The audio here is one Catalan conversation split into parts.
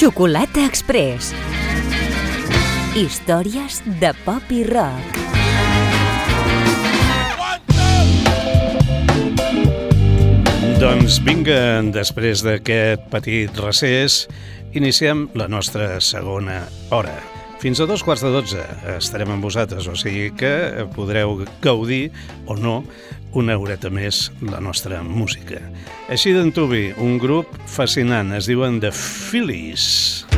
Xocolata Express. Històries de pop i rock. Doncs vinga, després d'aquest petit recés, iniciem la nostra segona hora. Fins a dos quarts de dotze estarem amb vosaltres, o sigui que podreu gaudir o no una horeta més la nostra música. Així d'entubi, un grup fascinant, es diuen The Phillies.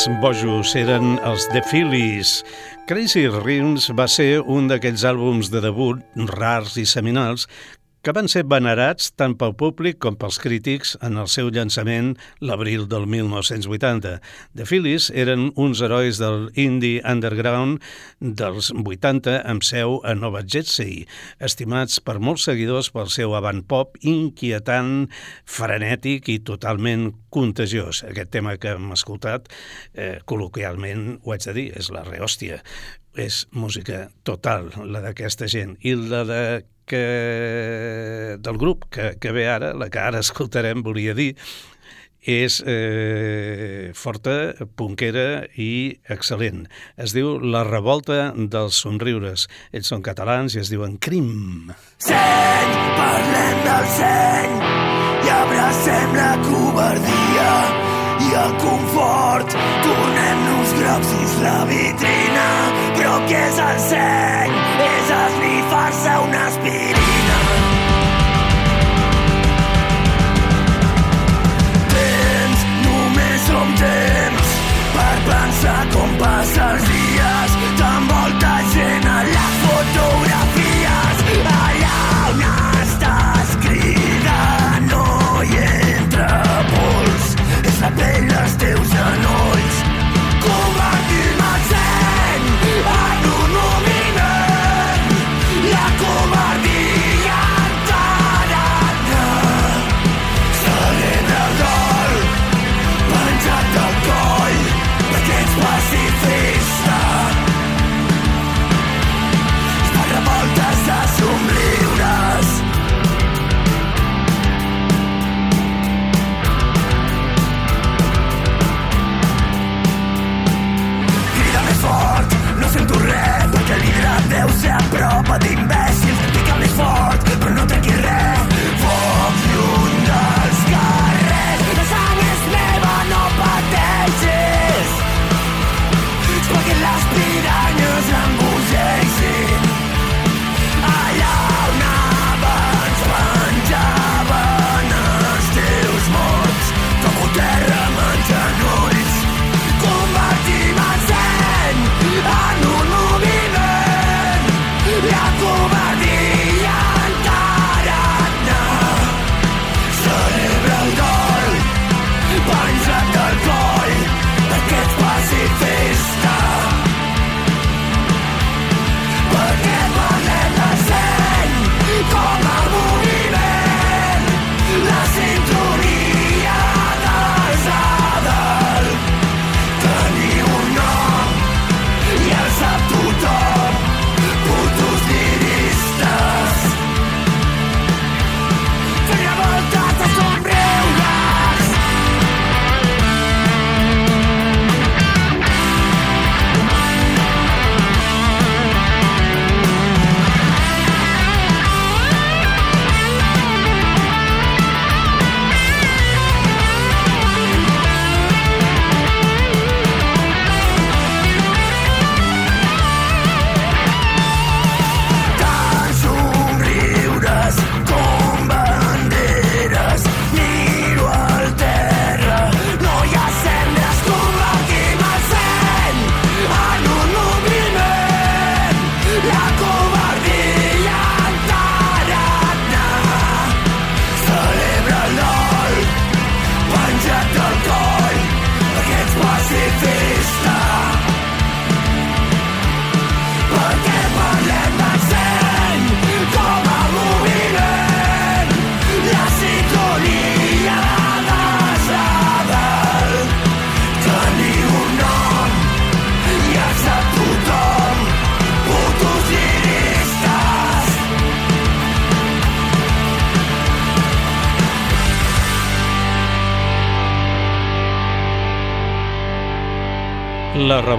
Homes bojos eren els The Phillies. Crazy Rims va ser un d'aquells àlbums de debut rars i seminals que van ser venerats tant pel públic com pels crítics en el seu llançament l'abril del 1980. The Phillies eren uns herois del indie underground dels 80 amb seu a Nova Jersey, estimats per molts seguidors pel seu avant pop inquietant, frenètic i totalment contagiós. Aquest tema que hem escoltat, eh, col·loquialment ho haig de dir, és la rehòstia és música total, la d'aquesta gent. I la de que, del grup que, que ve ara, la que ara escoltarem, volia dir, és eh, forta, punquera i excel·lent. Es diu La revolta dels somriures. Ells són catalans i es diuen Crim. Seny, parlem del seny i abracem la covardia i el confort. Tornem-nos grocs dins la vitrina, però què és el seny? És esnifar-se una speed.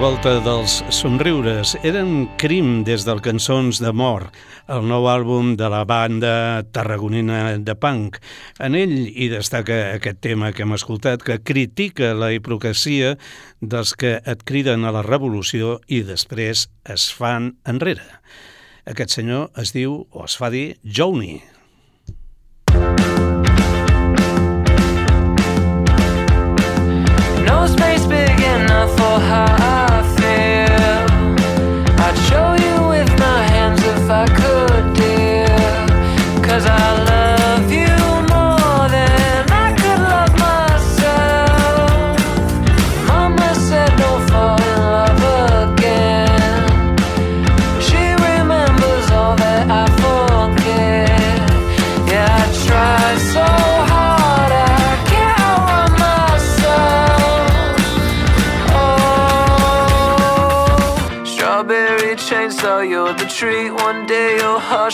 La revolta dels somriures eren crim des del Cançons de Mort, el nou àlbum de la banda tarragonina de punk. En ell hi destaca aquest tema que hem escoltat que critica la hipocresia dels que et criden a la revolució i després es fan enrere. Aquest senyor es diu, o es fa dir, Joni. No space big enough for feel. I'd show you with my hands if I could,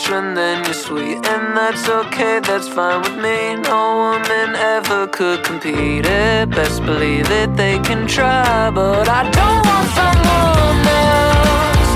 and then you're sweet, and that's okay, that's fine with me. No woman ever could compete. It best believe it, they can try, but I don't want someone else.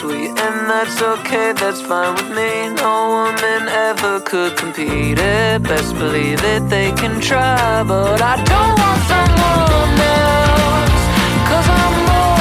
Sweet, and that's okay, that's fine with me. No woman ever could compete. It best believe it, they can try, but I don't want someone else. Cause I'm more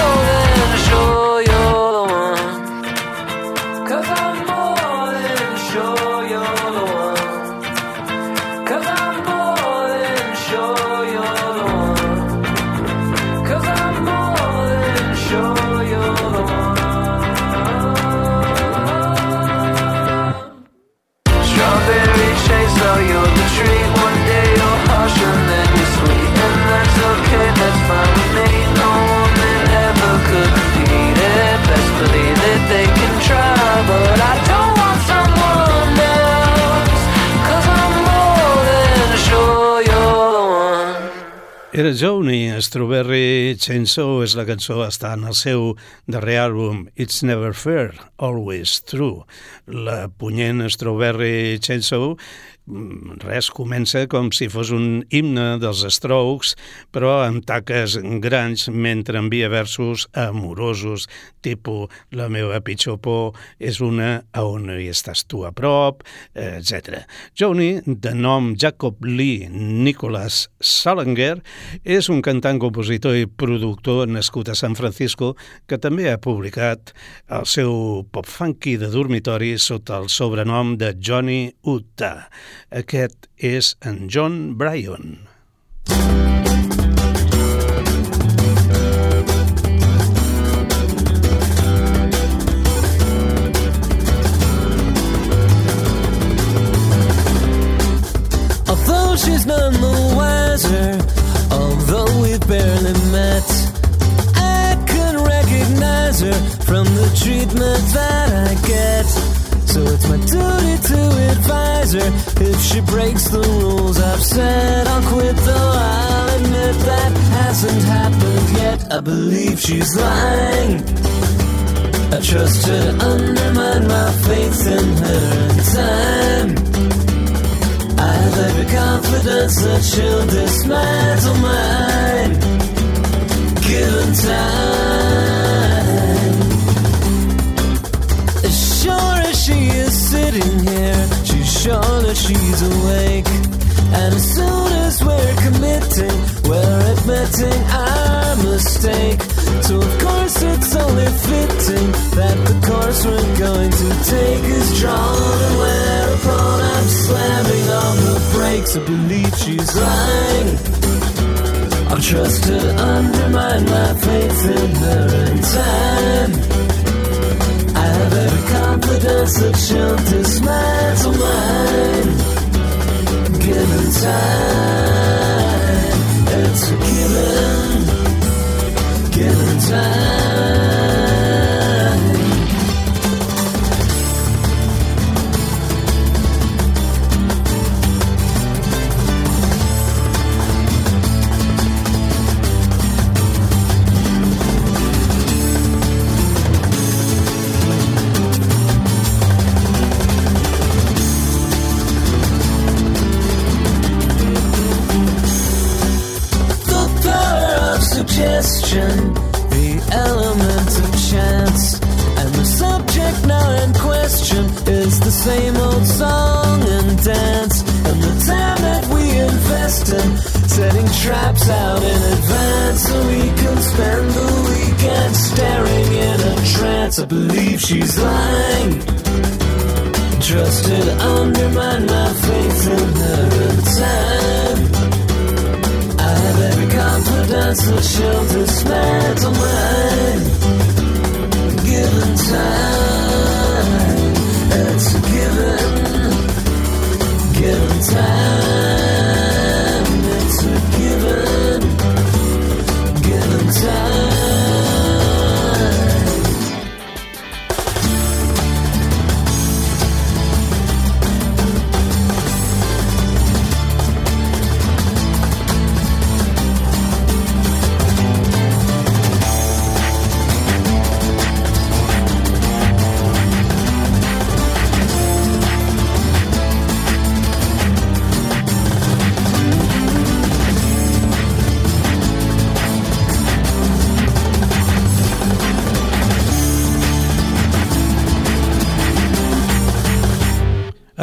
Era Joni, Strawberry Chainsaw és la cançó, està en el seu darrer àlbum It's Never Fair, Always True. La punyent Strawberry Chainsaw res, comença com si fos un himne dels Strokes, però amb taques grans mentre envia versos amorosos, tipus la meva pitjor por és una a on hi estàs tu a prop, etc. Joni, de nom Jacob Lee Nicholas Salinger, és un cantant, compositor i productor nascut a San Francisco que també ha publicat el seu pop-funky de dormitori sota el sobrenom de Johnny Utah. Aquest és en John Bryan. Although she's none the wiser, although we've barely met, I can recognize her from the treatment that. So it's my duty to advise her if she breaks the rules I've set. I'll quit, though I'll admit that hasn't happened yet. I believe she's lying. I trust her to undermine my faith in her in time. I have every confidence that she'll dismantle mine. Given time. Sitting here, she's sure that she's awake. And as soon as we're committing, we're admitting our mistake. So of course it's only fitting that the course we're going to take is drawn. And whereupon I'm slamming on the brakes, I believe she's lying. I'll trust her undermine my faith in her in time the dance that shall dismantle mine. Given time, it's a given. Given time. Traps out in advance so we can spend the weekend staring in a trance. I believe she's lying. Trusted undermine my faith in her in time. I have every confidence that she'll dismantle mine. Given time,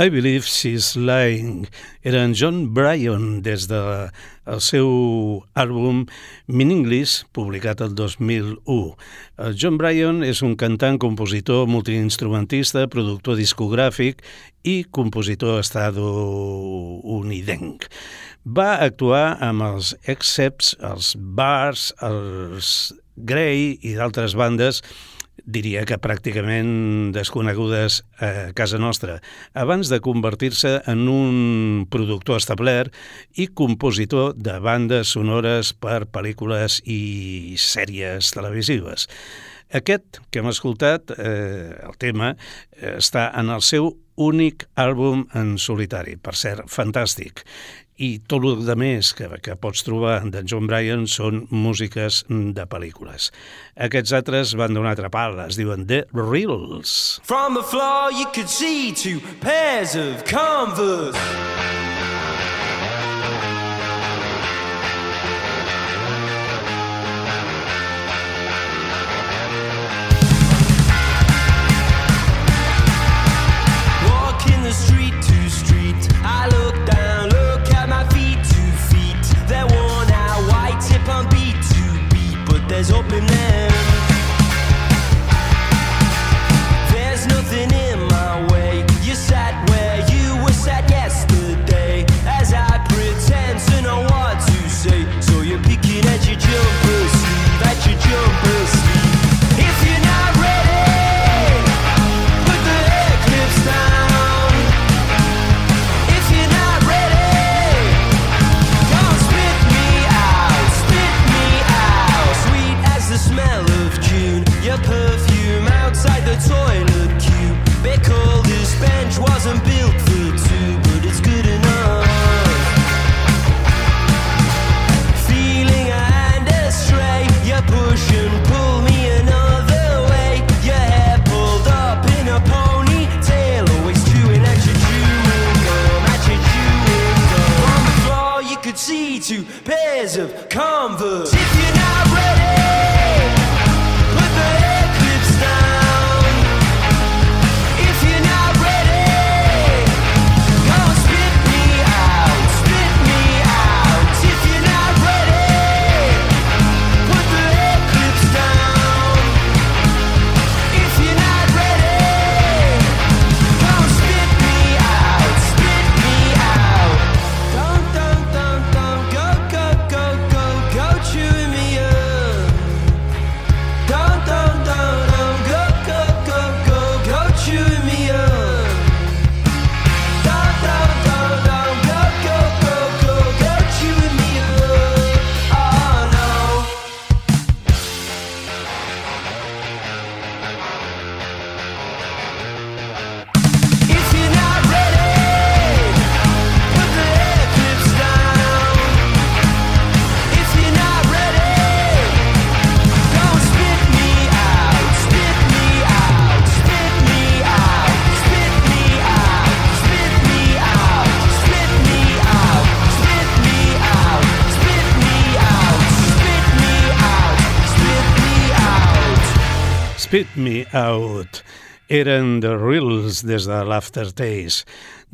I Believe She's Lying. Era en John Bryan des de el seu àlbum Meaningless, publicat el 2001. El John Bryan és un cantant, compositor, multiinstrumentista, productor discogràfic i compositor estadounidenc. Va actuar amb els Excepts, els Bars, els Grey i d'altres bandes diria que pràcticament desconegudes a casa nostra, abans de convertir-se en un productor establert i compositor de bandes sonores per pel·lícules i sèries televisives. Aquest que hem escoltat, eh, el tema, eh, està en el seu únic àlbum en solitari, per cert, fantàstic i tot el de més que, que pots trobar de John Bryan són músiques de pel·lícules. Aquests altres van donar altra pal, es diuen The Reels. From the floor you could see two pairs of Converse. Pairs of Converse. Out eren The Reels des de l'Aftertaste.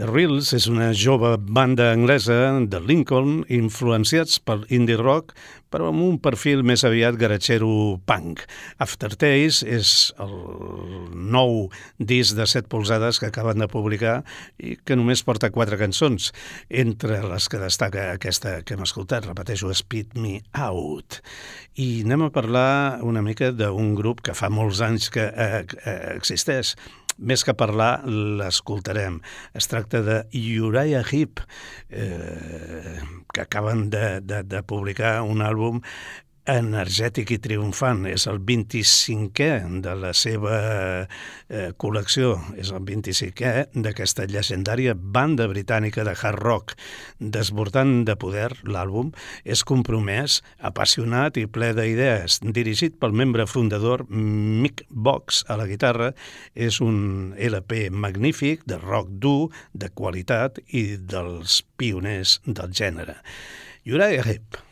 The Reels és una jove banda anglesa de Lincoln influenciats per indie rock però amb un perfil més aviat garatxero punk. Aftertaste és el nou disc de 7 polzades que acaben de publicar i que només porta quatre cançons, entre les que destaca aquesta que hem escoltat, repeteixo, Speed Me Out. I anem a parlar una mica d'un grup que fa molts anys que eh, existeix, més que parlar, l'escoltarem. Es tracta de Uriah Heep, eh, que acaben de, de, de publicar un àlbum energètic i triomfant. És el 25è de la seva eh, col·lecció, és el 25è d'aquesta llegendària banda britànica de hard rock. Desbordant de poder, l'àlbum és compromès, apassionat i ple d'idees. Dirigit pel membre fundador Mick Box a la guitarra, és un LP magnífic de rock dur, de qualitat i dels pioners del gènere. Uriah Heep.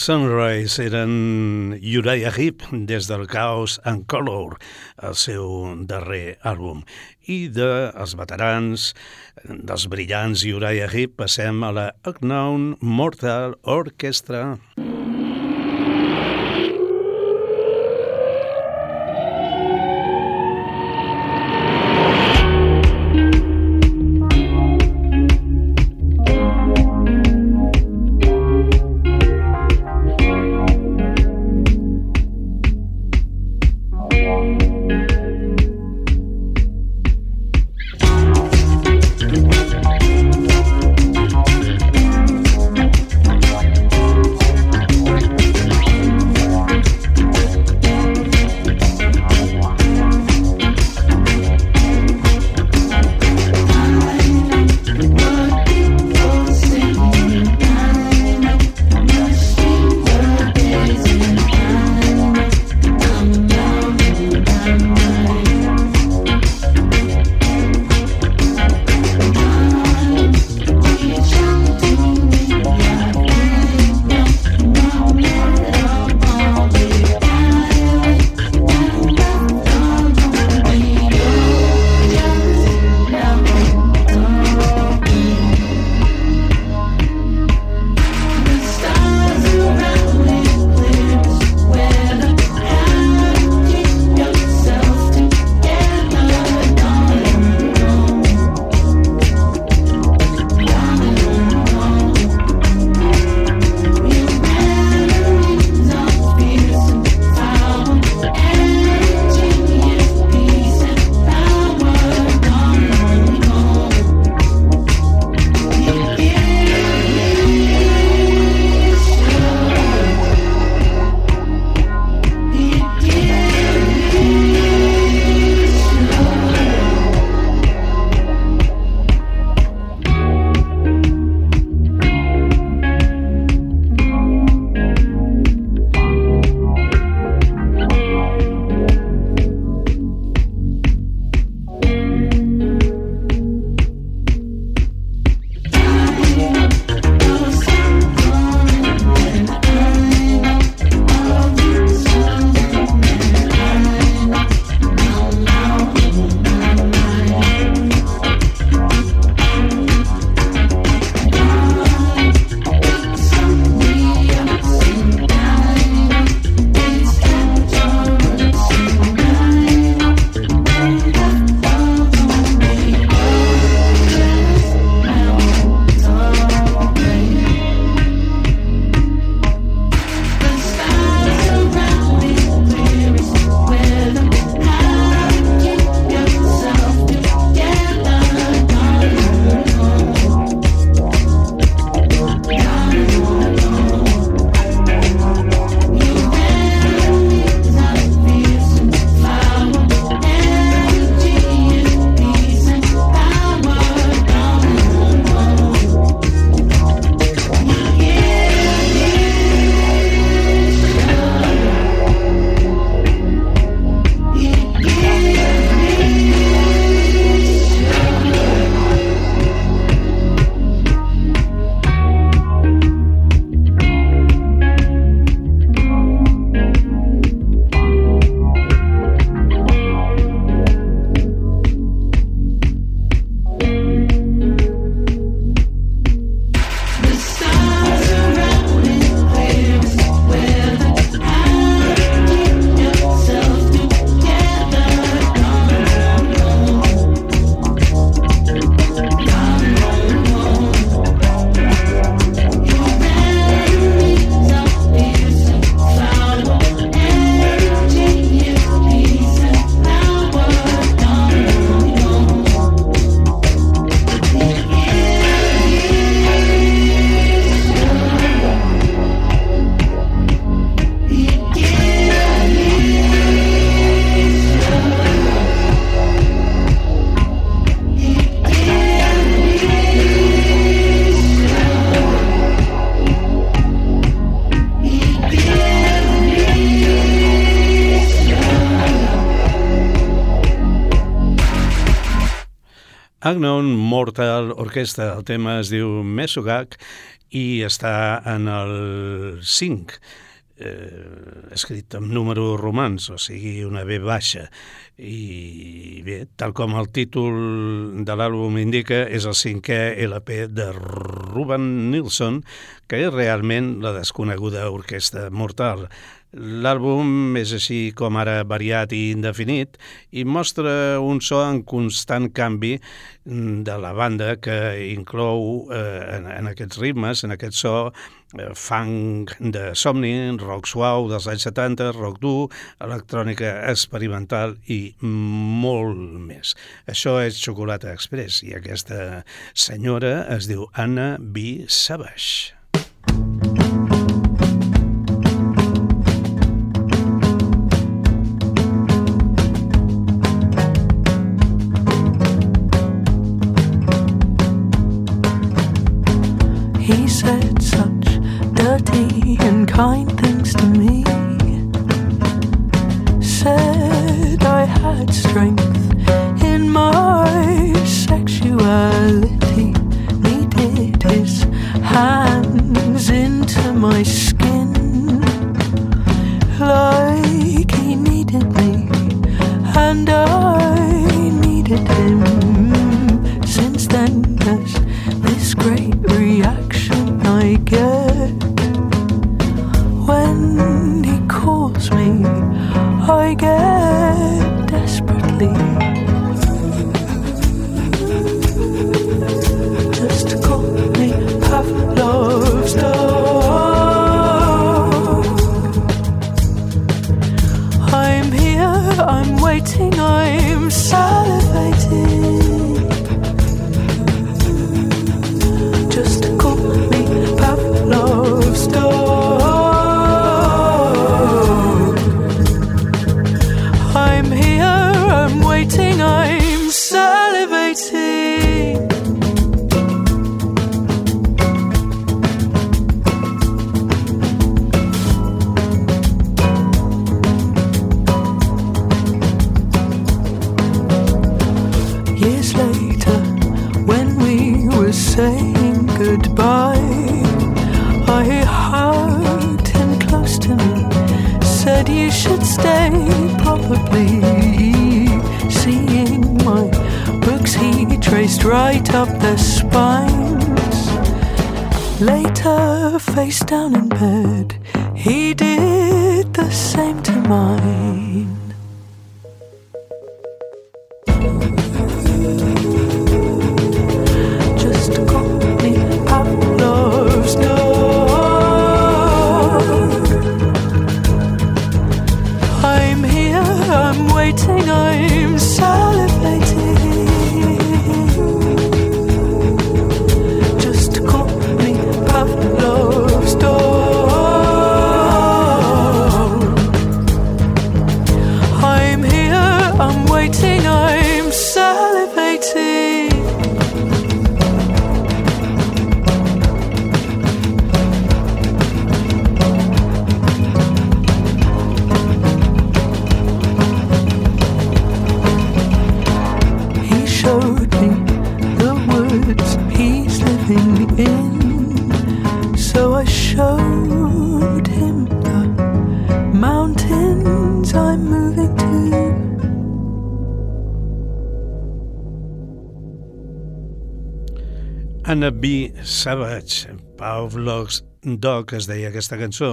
Sunrise eren Uriah Heep des del Chaos and Color, el seu darrer àlbum. I dels veterans, dels brillants Uriah Heep, passem a la Unknown Mortal Orchestra. Unknown Mortal Orchestra. El tema es diu Mesogak i està en el 5, eh, escrit amb número romans, o sigui, una B baixa. I bé, tal com el títol de l'àlbum indica, és el cinquè LP de Ruben Nilsson, que és realment la desconeguda orquestra mortal. L'àlbum és així com ara variat i indefinit i mostra un so en constant canvi de la banda que inclou eh, en, en aquests ritmes, en aquest so, eh, funk de somni, rock suau dels anys 70, rock dur, electrònica experimental i molt més. Això és Xocolata Express i aquesta senyora es diu Anna B. Savage. Dirty and kind things to me. Said I had strength in my sexuality. Needed his hands into my skin. Like he needed me, and I needed him. Since then, there's this great reaction Anna B. Savage, Pavlov's Dog, es deia aquesta cançó.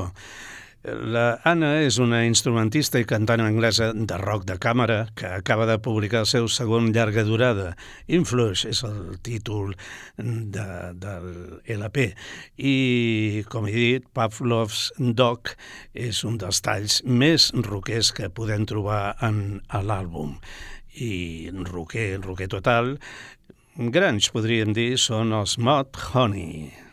La Anna és una instrumentista i cantant anglesa de rock de càmera que acaba de publicar el seu segon llarga durada. Influence és el títol de, del LP. I, com he dit, Pavlov's Dog és un dels talls més roquers que podem trobar en l'àlbum. I roquer, roquer total, grans, podríem dir, són els Mod Honey.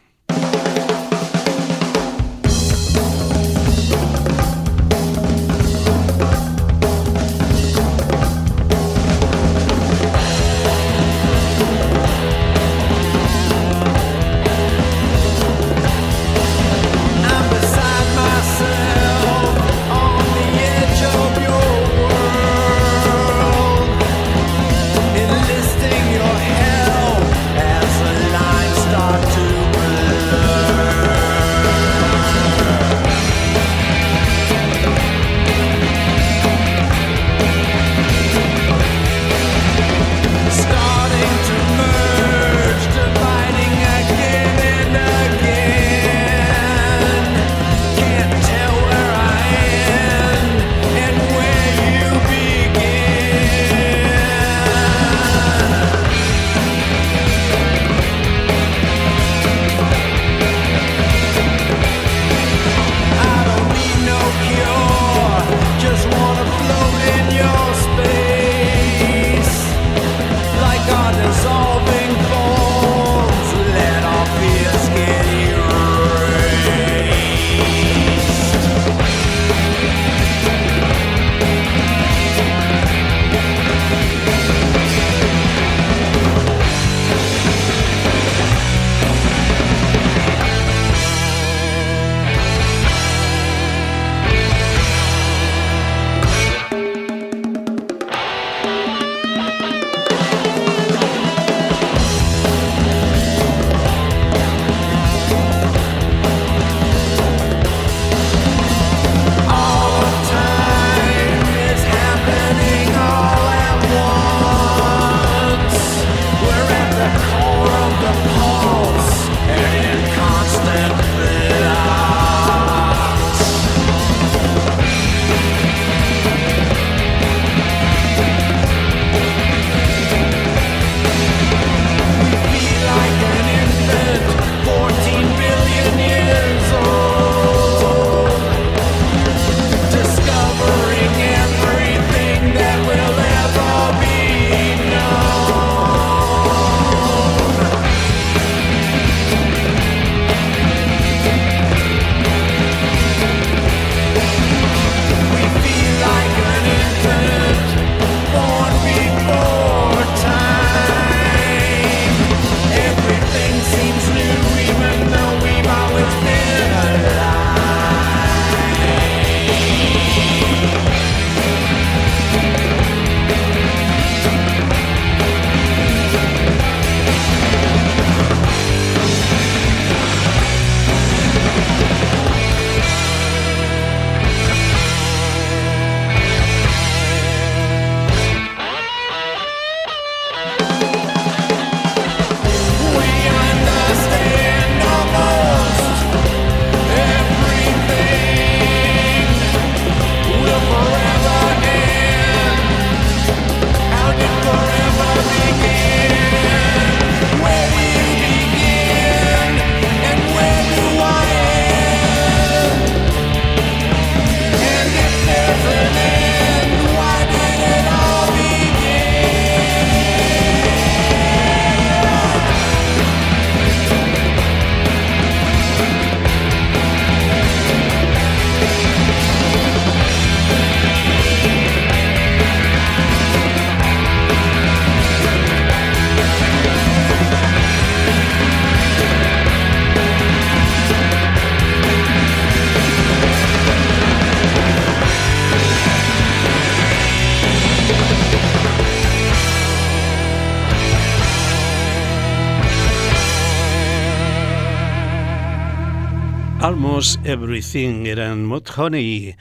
Almost Everything eren Mudhoney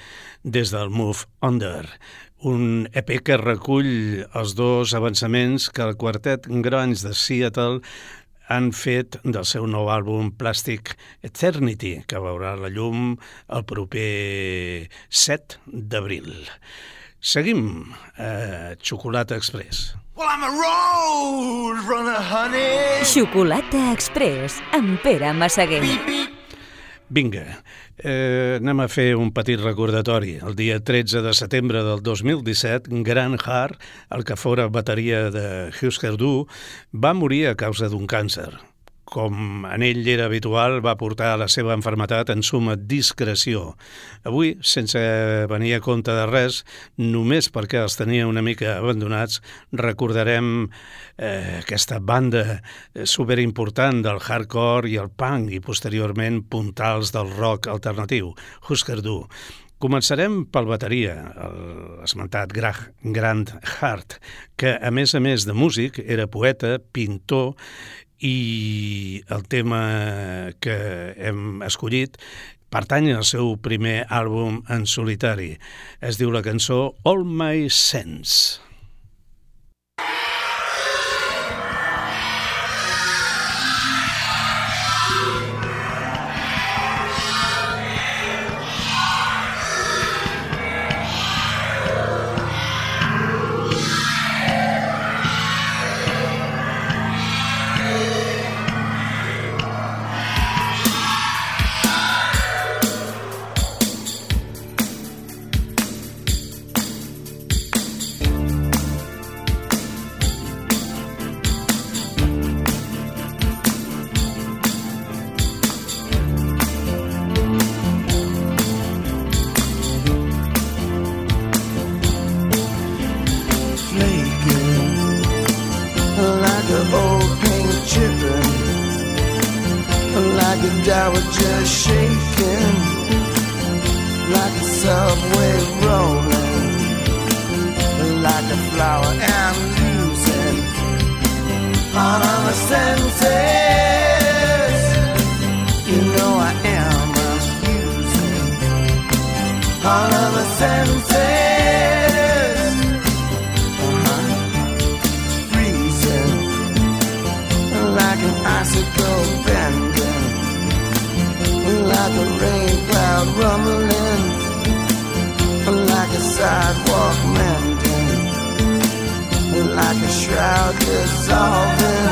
des del Move Under, un EP que recull els dos avançaments que el quartet Grunge de Seattle han fet del seu nou àlbum Plastic Eternity, que veurà la llum el proper 7 d'abril. Seguim a Xocolata Express. Well, I'm a road runner, honey. Xocolata Express amb Pere Massaguer. Vinga, eh, anem a fer un petit recordatori. El dia 13 de setembre del 2017, Grant Hart, el que fora bateria de Husker Du, va morir a causa d'un càncer. Com en ell era habitual, va portar la seva enfermetat en suma discreció. Avui, sense venir a compte de res, només perquè els tenia una mica abandonats, recordarem eh, aquesta banda eh, superimportant del hardcore i el punk i posteriorment puntals del rock alternatiu, Husker Du. Començarem pel bateria, l'esmentat Grant Hart, que a més a més de músic era poeta, pintor i el tema que hem escollit pertany al seu primer àlbum en solitari. Es diu la cançó All My Sense. Like an old paint chipping, like a dowager shaking, like a subway rolling, like a flower I'm losing all of my senses. You know I am abusing all of my senses. Icicle bending, like a rain rumbling, like a sidewalk mending, like a shroud dissolving,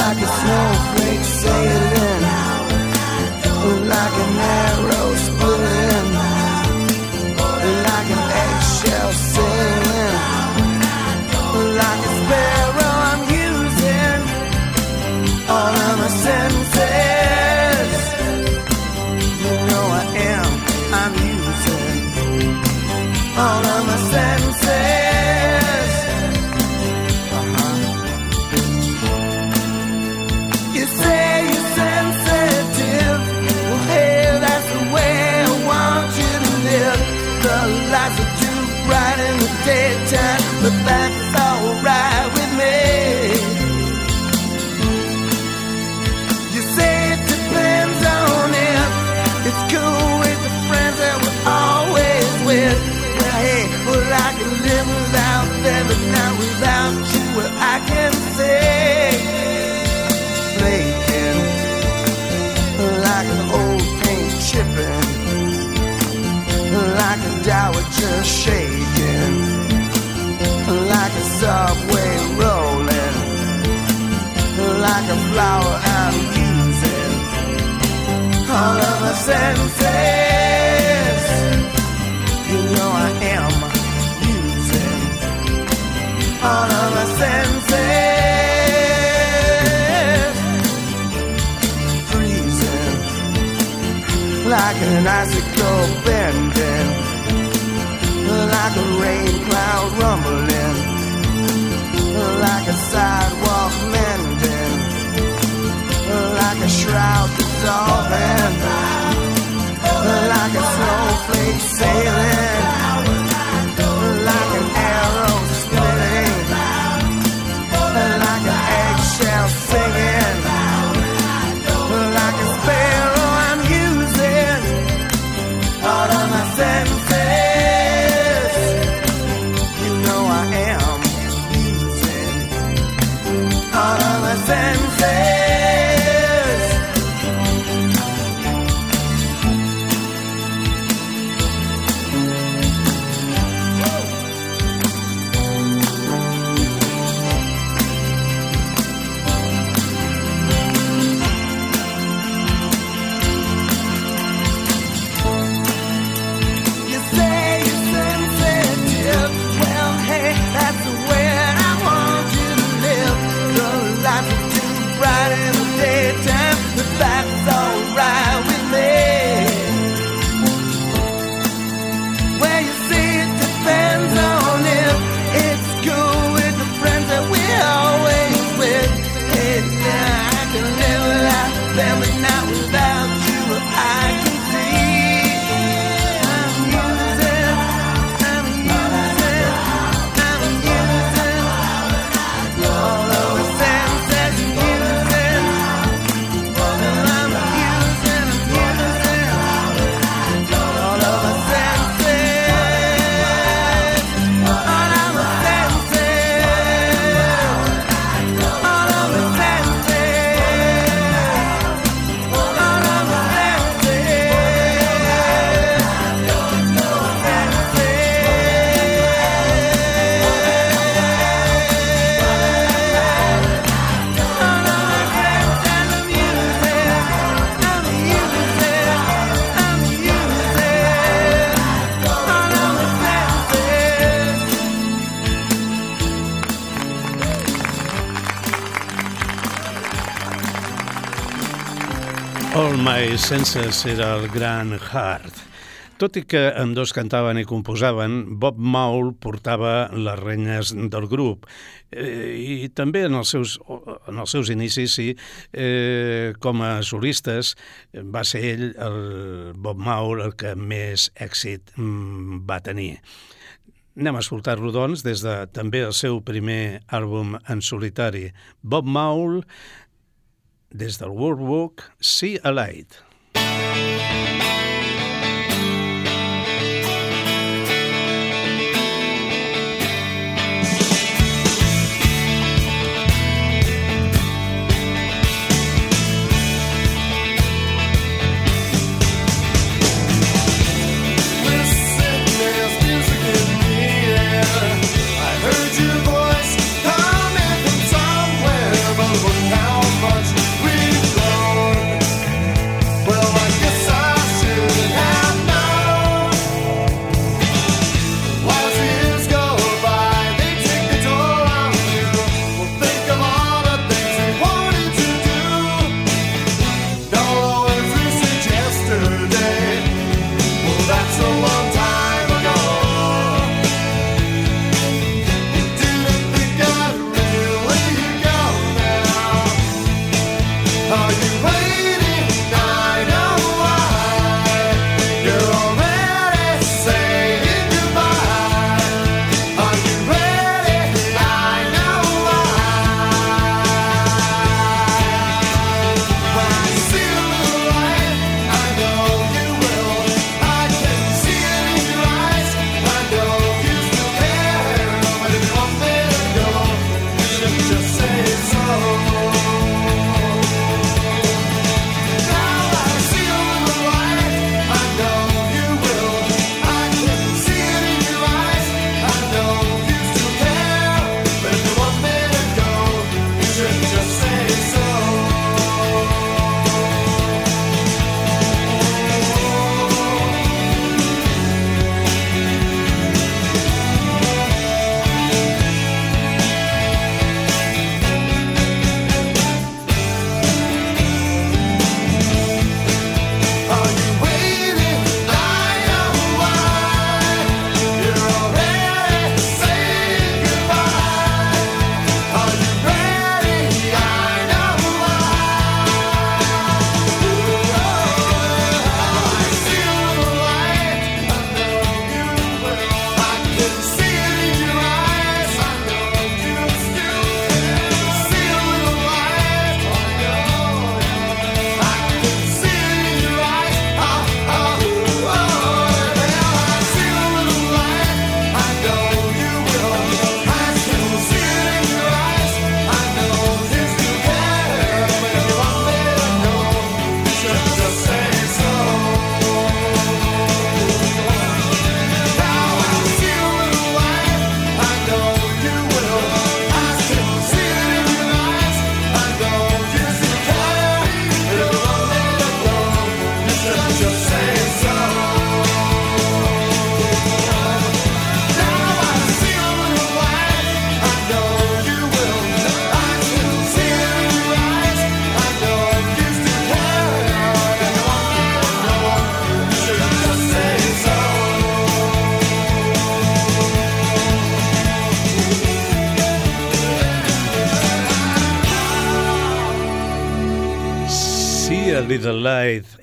like a snowflake sailing, like an arrow splitting, like an eggshell sailing like a sparrow all like an old paint chipping like a dowager shaking, like a subway rolling, like a flower I'm using all of my senses. You know I am using all of my senses. Like an icicle bending, like a rain cloud rumbling, like a sidewalk mending, like a shroud dissolving, like a snowflake sailing, Senses era el gran Heart. Tot i que amb dos cantaven i composaven, Bob Maul portava les renyes del grup eh, i també en els seus, en els seus inicis, sí, eh, com a solistes, va ser ell, el Bob Maul, el que més èxit mm, va tenir. Anem a escoltar-lo, doncs, des de també el seu primer àlbum en solitari. Bob Maul, des del World Book, See a Light. Música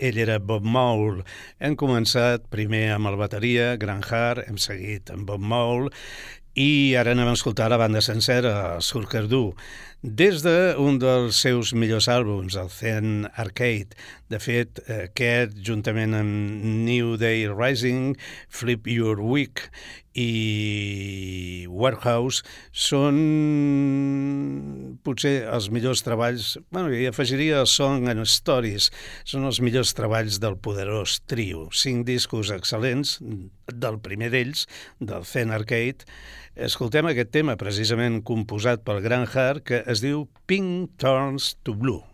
ell era Bob Mole. Hem començat primer amb el bateria, Grant Hart, hem seguit amb Bob Mole i ara anem a escoltar la banda sencera, Surkerdú, des d'un de dels seus millors àlbums, el Zen Arcade. De fet, aquest, juntament amb New Day Rising, Flip Your Week i Warehouse són potser els millors treballs, bueno, i afegiria Song and Stories, són els millors treballs del poderós trio. Cinc discos excel·lents, del primer d'ells, del Zen Arcade. Escoltem aquest tema, precisament composat pel Gran Hart, que es diu Pink Turns to Blue.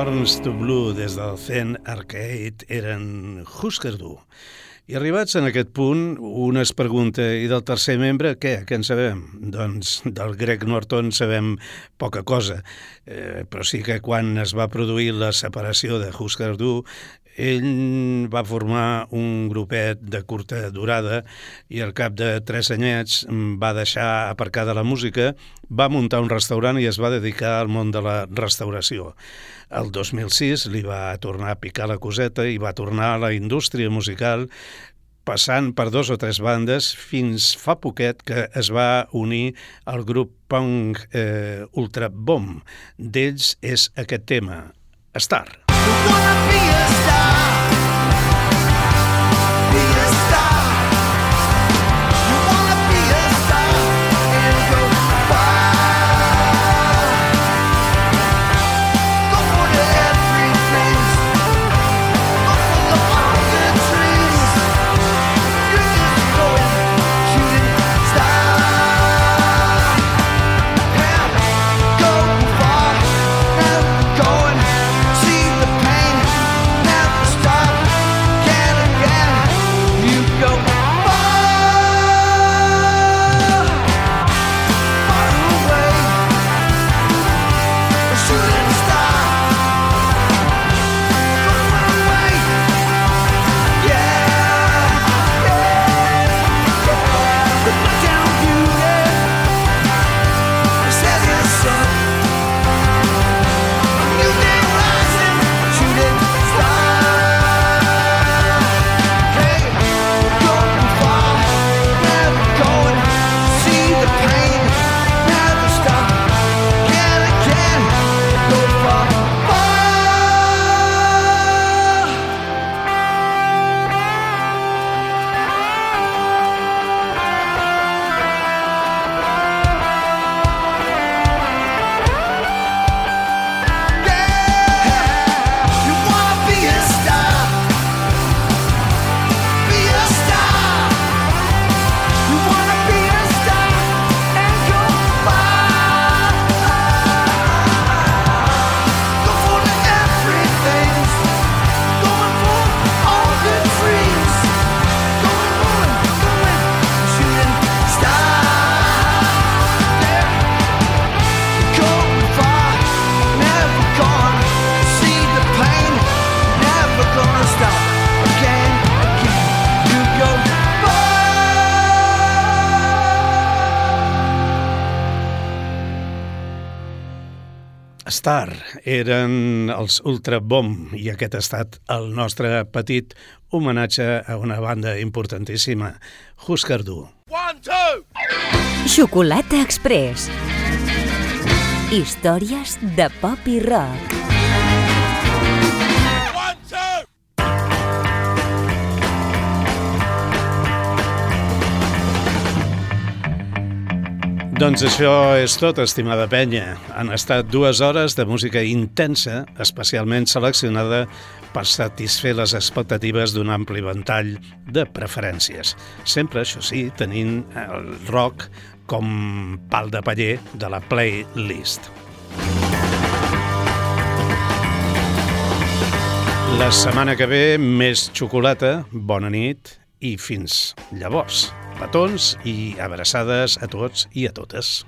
Turns to Blue des del Zen Arcade eren Husker Du. I arribats en aquest punt, una es pregunta, i del tercer membre, què? Què en sabem? Doncs del Greg Norton sabem poca cosa, eh, però sí que quan es va produir la separació de Husker Du, ell va formar un grupet de curta durada i al cap de tres anyets va deixar aparcada la música, va muntar un restaurant i es va dedicar al món de la restauració. El 2006 li va tornar a picar la coseta i va tornar a la indústria musical passant per dos o tres bandes fins fa poquet que es va unir al grup punk eh, Ultra Bomb. D'ells és aquest tema, Star. Star. Star eren els Ultra Bomb i aquest ha estat el nostre petit homenatge a una banda importantíssima, Husker Du. One, two! Xocolata Express. Històries de pop i rock. Doncs això és tot, estimada penya. Han estat dues hores de música intensa, especialment seleccionada per satisfer les expectatives d'un ampli ventall de preferències. Sempre, això sí, tenint el rock com pal de paller de la playlist. La setmana que ve, més xocolata, bona nit i fins llavors. Petons i abraçades a tots i a totes.